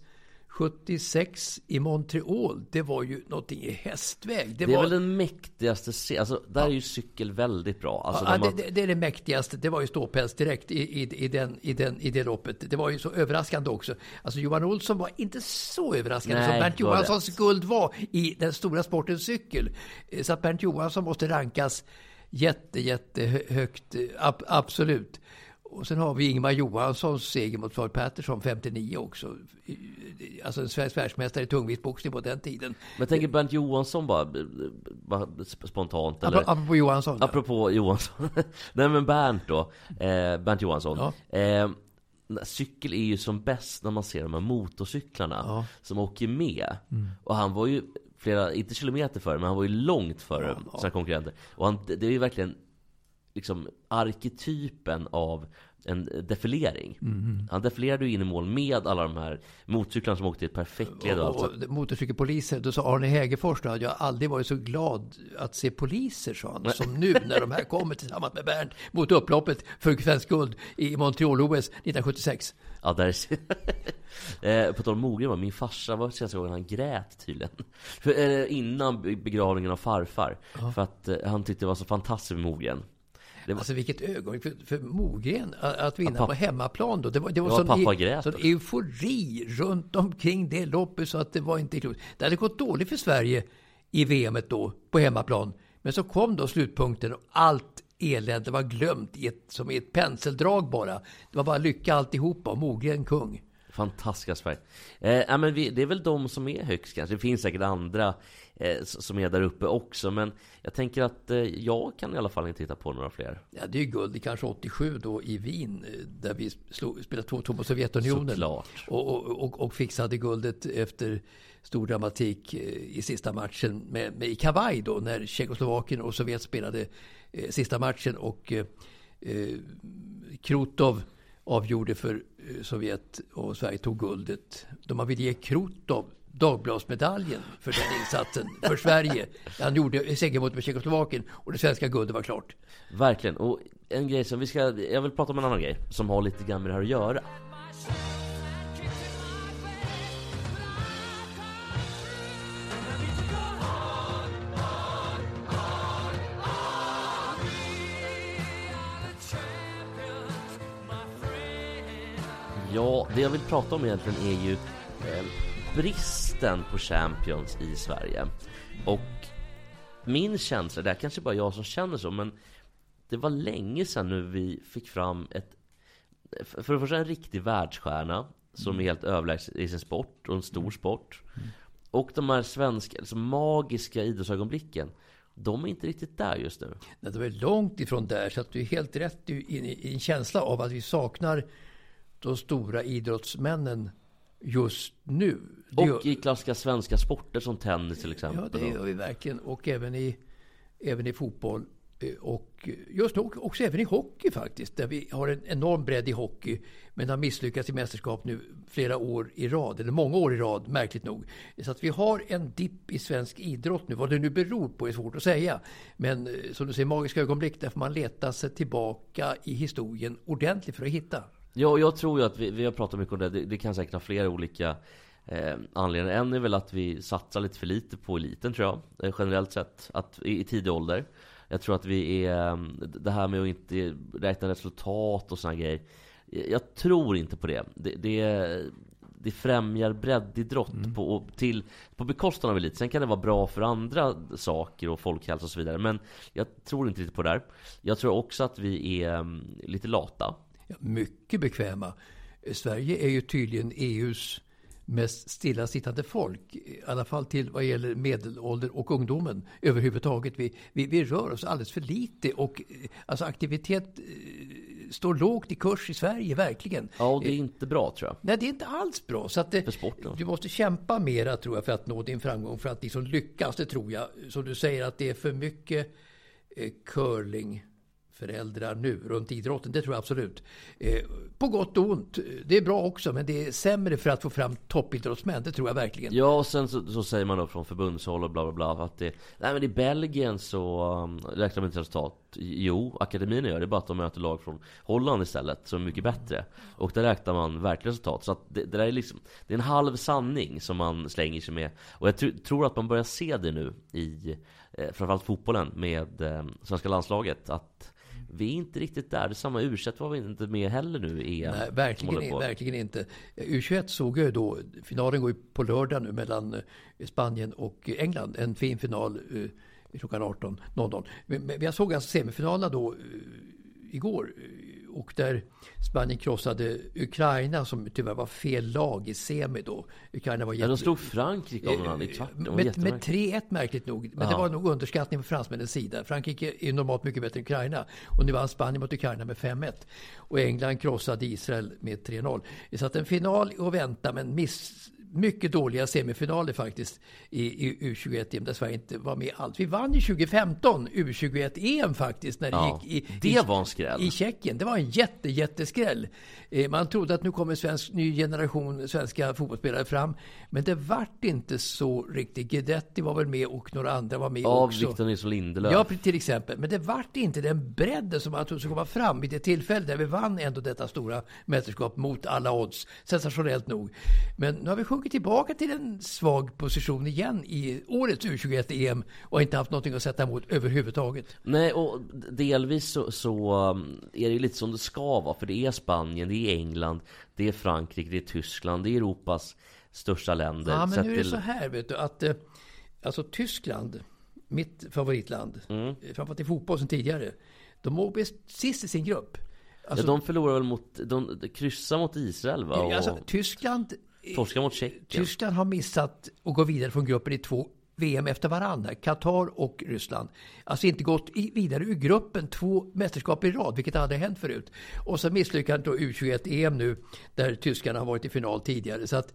76 i Montreal. Det var ju någonting i hästväg. Det är var, väl den mäktigaste se- Alltså, där är ju cykel väldigt bra. Alltså, Ja, det, man... det, det är det mäktigaste. Det var ju ståpäls direkt i, i, i, den, i, den, i det loppet. Det var ju så överraskande också. Alltså Johan Olsson var inte så överraskande Nej, som Bernt Johanssons guld var i den stora sporten cykel. Eh, Så att Bernt Johansson måste rankas jätte, jätte hö- högt. eh, ab, absolut. Och sen har vi Ingmar Johanssons seger mot Floyd Patterson 59 också. Alltså en svensk världsmästare i tungviktsboxning på den tiden. Men jag tänker Bernt Johansson bara, bara sp- spontant eller? Apropå, apropå Johansson. ja. Apropå Johansson. Nej men Bernt då. Eh, Bernt Johansson. Eh, cykel är ju som bäst när man ser de här motorcyklarna som åker med. Mm. Och han var ju flera, inte kilometer före, men han var ju långt före sina konkurrenter. Och han, det är ju verkligen liksom arketypen av en defilering. Mm. Han defilerade ju in i mål med alla de här motorcyklarna som åkte i ett perfekt led och. Och, och motorcykelpoliser, då sa Arne Hägerfors då, att jag aldrig varit så glad att se poliser, sa han, som nu när de här kommer tillsammans med Bernt mot upploppet för svensk guld i Montreal-OS 1976. Ja, där är eh, På tal om Mogren min farsa var senaste gången han grät tydligen. För, eh, innan be- begravningen av farfar. För att eh, han tyckte det var så fantastiskt med Mogren. Det var, Alltså vilket ögonblick för, för Mogren att, vinna Ja, på hemmaplan då. Det var, det var Ja, sån, pappa e- sån eufori runt omkring det loppet så att det var inte klokt. Det hade gått dåligt för Sverige i VM då på hemmaplan. Men så kom då slutpunkten och allt elände var glömt i ett, som i ett penseldrag bara. Det var bara lycka alltihopa och Mogren kung. Fantastiska Sverige. Eh, ja, men vi, det är väl de som är högst kanske. Det finns säkert andra som är där uppe också. Men jag tänker att eh, jag kan i alla fall inte hitta på några fler. Ja, det är ju guld. Kanske 87 då i Wien eh, där vi slog, spelade 2-2 mot Sovjetunionen. Såklart. Och, och, och, och fixade guldet efter stor dramatik eh, i sista matchen med, med i kavaj då när Tjeckoslovakien och Sovjet spelade eh, sista matchen och eh, eh, Krutov avgjorde för eh, Sovjet och Sverige tog guldet. De ville ge Krutov Dagbladsmedaljen för den insatsen för Sverige. Han gjorde seger mot Tjeckoslovakien och det svenska guldet var klart. Verkligen. Och en grej som vi ska... Jag vill prata om en annan grej som har lite grann med det här att göra. Ja, det jag vill prata om egentligen är ju eh, bristen på Champions i Sverige. Och min känsla, det är kanske bara jag som känner så, men det var länge sedan nu vi fick fram ett, för det första en riktig världsstjärna som är helt överlägsen i sin sport och en stor sport. Och de här svenska, alltså magiska idrottsögonblicken. De är inte riktigt där just nu. Nej, de är långt ifrån där, så att du är helt rätt i, i, i en känsla av att vi saknar de stora idrottsmännen just nu. Och i klassiska svenska sporter som tennis till exempel. Ja, det gör vi verkligen. Och även i, även i fotboll. Eh, Och just nu också även i hockey faktiskt. Där vi har en enorm bredd i hockey. Men har misslyckats i mästerskap nu flera år i rad. Eller många år i rad, märkligt nog. Så att vi har en dipp i svensk idrott nu. Vad det nu beror på är svårt att säga. Men eh, som du säger, magiska ögonblick. Där får man leta sig tillbaka i historien ordentligt för att hitta. Ja, jag tror ju att vi, vi har pratat mycket om det. Det, det kan säkert ha flera olika eh, anledningar. En är väl att vi satsar lite för lite på eliten tror jag. Eh, generellt sett. Att, i, I tidig ålder. Jag tror att vi är... eh, Det här med att inte räkna resultat och såna grejer. Jag tror inte på det. Det, det, det främjar breddidrott på, till, på bekostnad av elit. Sen kan det vara bra för andra saker och folkhälsa och så vidare. Men jag tror inte riktigt på det där. Jag tror också att vi är mm, lite lata. Ja, mycket bekväma. Sverige är ju tydligen EUs mest stillasittande folk. I alla fall till vad gäller medelålder och ungdomen överhuvudtaget. Vi, vi, vi rör oss alldeles för lite och eh, alltså aktivitet eh, står lågt i kurs i Sverige, verkligen. Ja, och det är inte bra tror jag. Nej, det är inte alls bra. Så att det, För sporten. du måste kämpa mera tror jag för att nå din framgång. För att liksom lyckas, det tror jag. Som du säger att det är för mycket eh, curling föräldrar nu runt idrotten. Det tror jag absolut. Eh, på gott och ont. Det är bra också, men det är sämre för att få fram toppidrottsmän. Det tror jag verkligen. Ja, och sen så, så säger man då från förbundshåll och bla bla bla att det, nej men i Belgien så um, räknar man inte resultat. Jo, akademin gör det, bara att de möter lag från Holland istället som är mycket bättre. Och där räknar man verkligen resultat. Så att det, det där är liksom, det är en halv sanning som man slänger sig med. Och jag tr- tror att man börjar se det nu i eh, framförallt fotbollen med eh, svenska landslaget. Att vi är inte riktigt där. Samma u var vi inte med heller nu i EM. Nej, verkligen, på. verkligen inte. U21 såg jag då, finalen går ju på lördag nu mellan eh, Spanien och England. En fin final eh, klockan 18.00. Men, jag såg alltså semifinalerna då eh, igår. Eh, Och där Spanien krossade Ukraina som tyvärr var fel lag i semi då. Ukraina var Ja, jätte... de slog Frankrike av någon i kvarten. Det var Med, med 3-1 märkligt nog. Men det Ja. var nog underskattning från fransmännens sida. Frankrike är normalt mycket bättre än Ukraina. Och nu vann Spanien mot Ukraina med 5-1. Och England krossade Israel med 3-0. Så att en final att vänta, men miss, mycket dåliga semifinaler faktiskt i, i U21-EM där Sverige inte var med alls. Vi vann ju 2015 U21-EM faktiskt när det Ja, gick i, det i, var en skräll. i Tjeckien. Det var en jätte, jätteskräll. Eh, Man trodde att nu kommer en svensk, ny generation svenska fotbollsspelare fram. Men det vart inte så riktigt. Guidetti var väl med och några andra var med Av också. Victor Nilsson Lindelöf. Ja, till exempel. Men det vart inte den bredden som man trodde skulle komma fram vid det tillfälle där vi vann ändå detta stora mästerskap mot alla odds. Sensationellt nog. Men nu har vi sjunkit tillbaka till en svag position igen i årets U21-EM och inte haft någonting att sätta emot överhuvudtaget. Nej, och delvis så, så um, är det lite som det ska vara. För det är Spanien, det är England, det är Frankrike, det är Tyskland, det är Europas största länder. Ja, men nu är det till- så här, vet du, att eh, alltså Tyskland, mitt favoritland, Mm. eh, framförallt i fotboll som tidigare, de låg sist i sin grupp. Alltså, ja, de förlorar väl mot, de, kryssar mot Israel va? Och alltså, Tyskland, torskar mot Tjeckien. Tyskland har missat att gå vidare från gruppen i två VM efter varandra. Qatar och Ryssland. Alltså inte gått vidare ur gruppen två mästerskap i rad, vilket aldrig hänt förut. Och så misslyckandet då U21-EM nu, där tyskarna har varit i final tidigare. Så att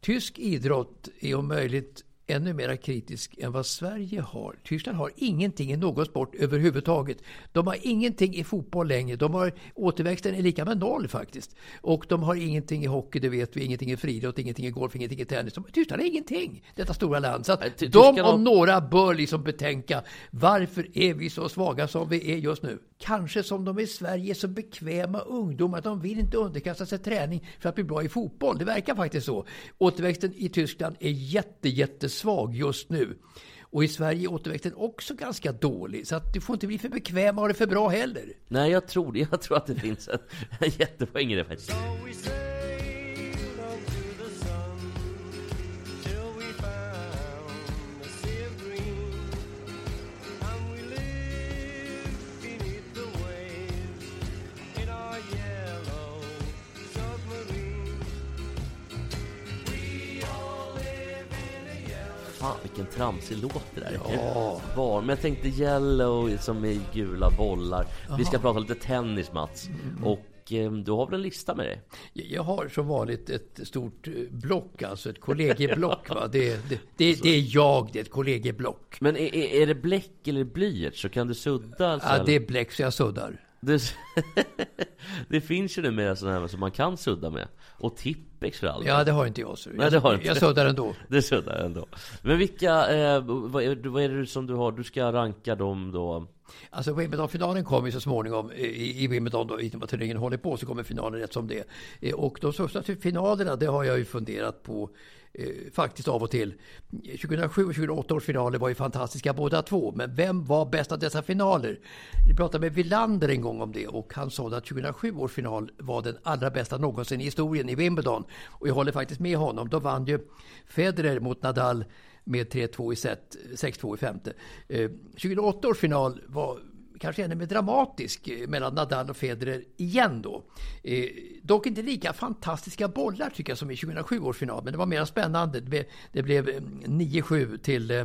tysk idrott är om möjligt ännu mer kritisk än vad Sverige har. Tyskland har ingenting i någon sport överhuvudtaget. De har ingenting i fotboll längre. De har, återväxten är lika med noll faktiskt. Och de har ingenting i hockey, det vet vi. Ingenting i friidrott, ingenting i golf, ingenting i tennis. De, Tyskland har ingenting, detta stora land. Så att de om några bör liksom betänka varför är vi så svaga som vi är just nu? Kanske som de i Sverige är så bekväma ungdomar att de vill inte underkasta sig träning för att bli bra i fotboll. Det verkar faktiskt så. Återväxten i Tyskland är jätte, jättesvag just nu. Och i Sverige är återväxten också ganska dålig. Så att du får inte bli för bekväm och ha det för bra heller. Nej, jag tror det. Jag tror att det finns en, en jättepoäng i det faktiskt. Fan vilken tramsig låt det där ja. Men jag tänkte Yellow som är gula bollar. Vi ska prata lite tennis Mats. Och eh, du har väl en lista med dig? Jag har som vanligt ett stort eh, block, alltså ett kollegieblock. Va? Det, det, det, det är jag, det är ett kollegieblock. Men är, är, är det bläck eller blyerts så kan du sudda? Alltså, Ja, det är bläck så jag suddar. det... finns ju numera sådana här som man kan sudda med. Och Tippex för all. Ja, det har inte jag. Så. Nej, det har inte. Jag suddar ändå. Det suddar jag ändå. Men vilka, eh, vad, är, vad är det som du har? Du ska ranka dem då? Alltså Wimbledon-finalen kommer ju så småningom i, i Wimbledon då, i vad turneringen håller på så kommer finalen rätt som det är. Och de största finalerna, det har jag ju funderat på eh, faktiskt av och till. 2007 och 2008 års finaler var ju fantastiska båda två, men vem var bäst av dessa finaler? Vi pratade med Villander en gång om det och han sa att 2007 års final var den allra bästa någonsin i historien i Wimbledon. Och jag håller faktiskt med honom. Då vann ju Federer mot Nadal med 3-2 i set, 6-2 i femte. Eh, 2008 års final var kanske ännu mer dramatisk eh, mellan Nadal och Federer igen då. Eh, dock inte lika fantastiska bollar tycker jag som i 2007 års final, men det var mer spännande. Det blev, det blev mm, 9-7 till eh,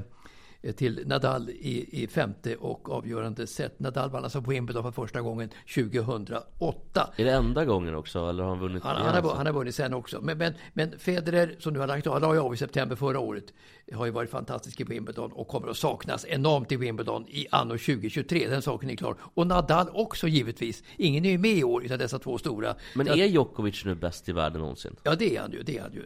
till Nadal i, i femte och avgörande set. Nadal vann alltså Wimbledon för första gången 2008. Är det enda gången också? Eller har han vunnit Han, han, har, alltså? han har vunnit sen också. Men, men, men Federer, som nu har lagt av, la ju av i september förra året, har ju varit fantastisk i Wimbledon och kommer att saknas enormt i Wimbledon i anno 2023. Den saken är klar. Och Nadal också givetvis. Ingen är ju med i år utav dessa två stora. Men är Djokovic nu bäst i världen någonsin? Ja, det är han ju. Det är han ju.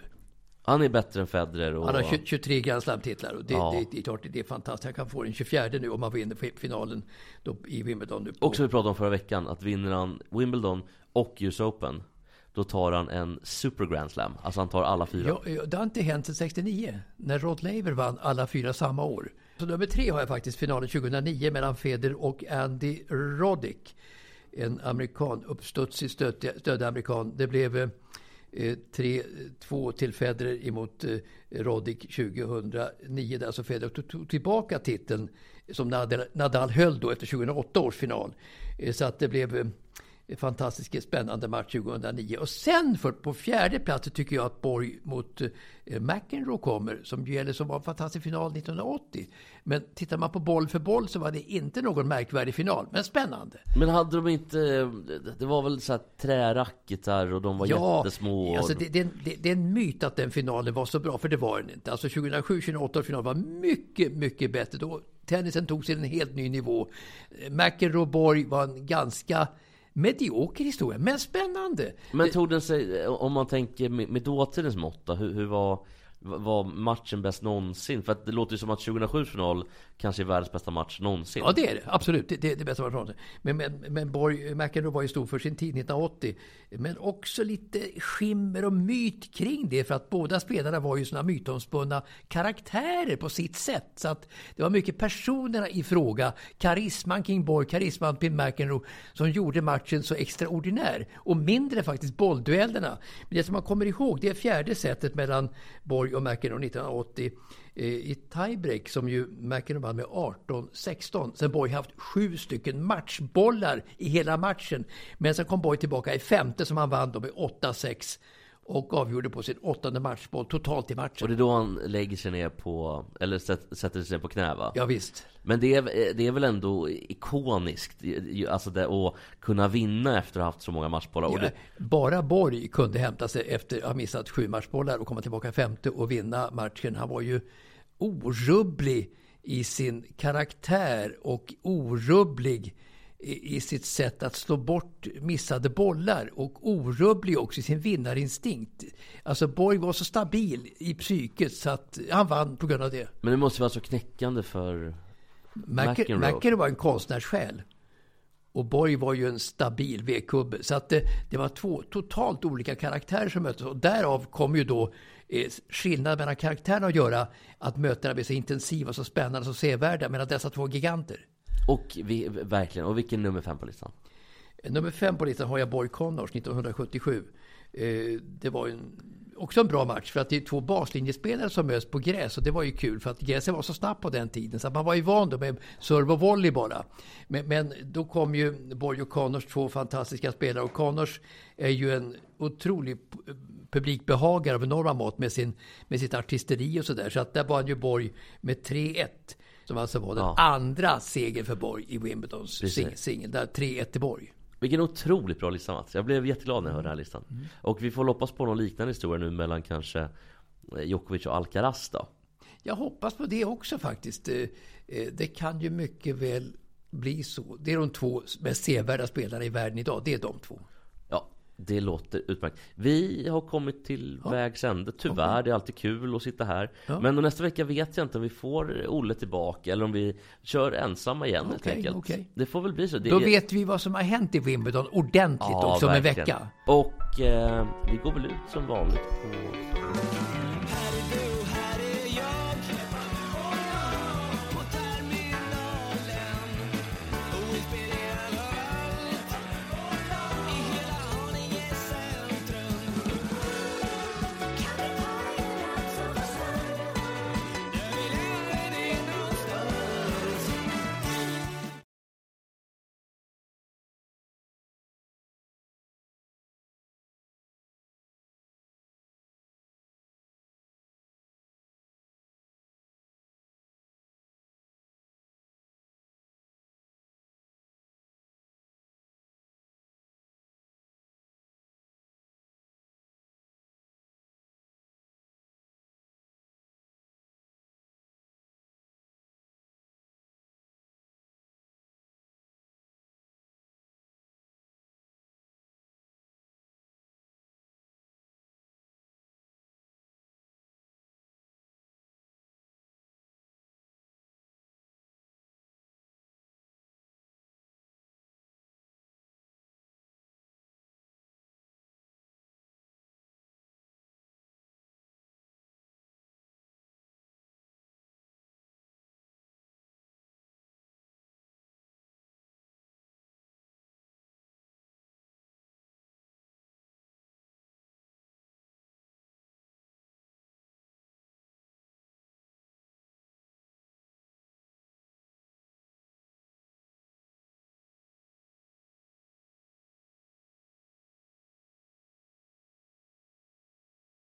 Han är bättre än Federer och... Han har 20, 23 Grand Slam-titlar och det, Ja. det, det är klart det är fantastiskt. Han kan få den 24 nu om han vinner fi- finalen då i Wimbledon. Nu på, Och som vi pratade om förra veckan, att vinner han Wimbledon och US Open Då tar han en Super Grand Slam Alltså han tar alla fyra Ja, det har inte hänt sedan 69 när Rod Laver vann alla fyra samma år. Så nummer tre har jag faktiskt finalen 2009 mellan Federer och Andy Roddick. En amerikan, uppstudsig stöddig amerikan. Det blev eh, Eh, 3-2 eh, till Federer emot eh, Roddick 2009. Där alltså Federer tog, tog tillbaka titeln som Nadal, Nadal höll då efter 2008 års final. Eh, så att det blev eh, fantastiskt spännande match 2009. Och sen för, på fjärde plats tycker jag att Borg mot eh, McEnroe kommer, som ju gäller som var en fantastisk final 1980. Men tittar man på boll för boll så var det inte någon märkvärdig final, men spännande. Men hade de inte Det var väl så här träracketar och de var jättesmå och... Alltså det, det, det, det är en myt att den finalen var så bra, för det var den inte. Alltså 2007-2008 final var mycket, mycket bättre. Då tennisen tog sig till en helt ny nivå. Eh, McEnroe Borg var en ganska medioker historia, men spännande. Men tog den sig, om man tänker med, med dåtidens mått då, hur, hur var, var matchen bäst någonsin? För att det låter ju som att 2007 final kanske är världens bästa match någonsin Ja, det är det. Absolut. Det, det är det bästa man Men, men, men Borg, McEnroe var ju stor för sin tid 1980. Men också lite skimmer och myt kring det. För att båda spelarna var ju sådana mytomspunna karaktärer på sitt sätt. Så att det var mycket personerna i fråga. Karisman kring Borg, karisman kring McEnroe som gjorde matchen så extraordinär. Och mindre faktiskt bollduellerna. Men det som man kommer ihåg, det är fjärde setet mellan Borg Borg och McEnroe 1980 eh, i tiebreak som ju McEnroe vann med 18-16. Sen Borg haft sju stycken matchbollar i hela matchen. Men sen kom Borg tillbaka i femte som han vann då med 8-6 och avgjorde på sin åttonde matchboll totalt i matchen. Och det är då han lägger sig ner på, eller sätt- sätter sig ner på knä va? Ja, visst. Men det är, det är väl ändå ikoniskt, alltså det, att kunna vinna efter att ha haft så många matchbollar. Ja, det, bara Borg kunde hämta sig efter att ha missat sju matchbollar och komma tillbaka femte och vinna matchen. Han var ju orubblig i sin karaktär och orubblig i sitt sätt att slå bort missade bollar och orubblig också i sin vinnarinstinkt. Alltså Borg var så stabil i psyket så att han vann på grund av det. men det måste vara så knäckande för McEnroe McEnroe. Var en konstnärssjäl. Och Borg var ju en stabil vedkubbe. Så att det, det var två totalt olika karaktärer som möttes. Och därav kom ju då eh, skillnaden mellan karaktärerna att göra att mötena blev så intensiva, så spännande, så sevärda mellan dessa två giganter. Och vi, verkligen, och vilken nummer fem på listan? Eh, nummer fem på listan har jag Borg Connors 1977. Eh, det var en, också en bra match för att det är två baslinjespelare som möts på gräs och det var ju kul för att gräset var så snabbt på den tiden så att man var ju van då med serve och volley bara. Men, men då kom ju Borg och Connors två fantastiska spelare och Connors är ju en otrolig publikbehagare av enorma mått med, sin, med sitt artisteri och sådär. Så att där var han ju Borg med 3-1. Som alltså var den Ja. andra segern för Borg i Wimbledons singel. Där 3-1 till Borg. Vilken otroligt bra lista Mats. Jag blev jätteglad när jag hörde den här listan. Mm. Och vi får hoppas på någon liknande historia nu mellan kanske eh, Djokovic och Alcaraz då. Jag hoppas på det också faktiskt. Eh, eh, Det kan ju mycket väl bli så. Det är de två mest sevärda spelarna i världen idag. Det är de två. Ja, det låter utmärkt. Vi har kommit till vägs ände. Tyvärr, det är alltid kul att sitta här. Ja. Men nästa vecka vet jag inte om vi får Olle tillbaka eller om vi kör ensamma igen helt Okej, enkelt. okej. Det får väl bli så. Det Då är- vet vi vad som har hänt i Wimbledon ordentligt Ja, också om en vecka. Och eh, vi går väl ut som vanligt på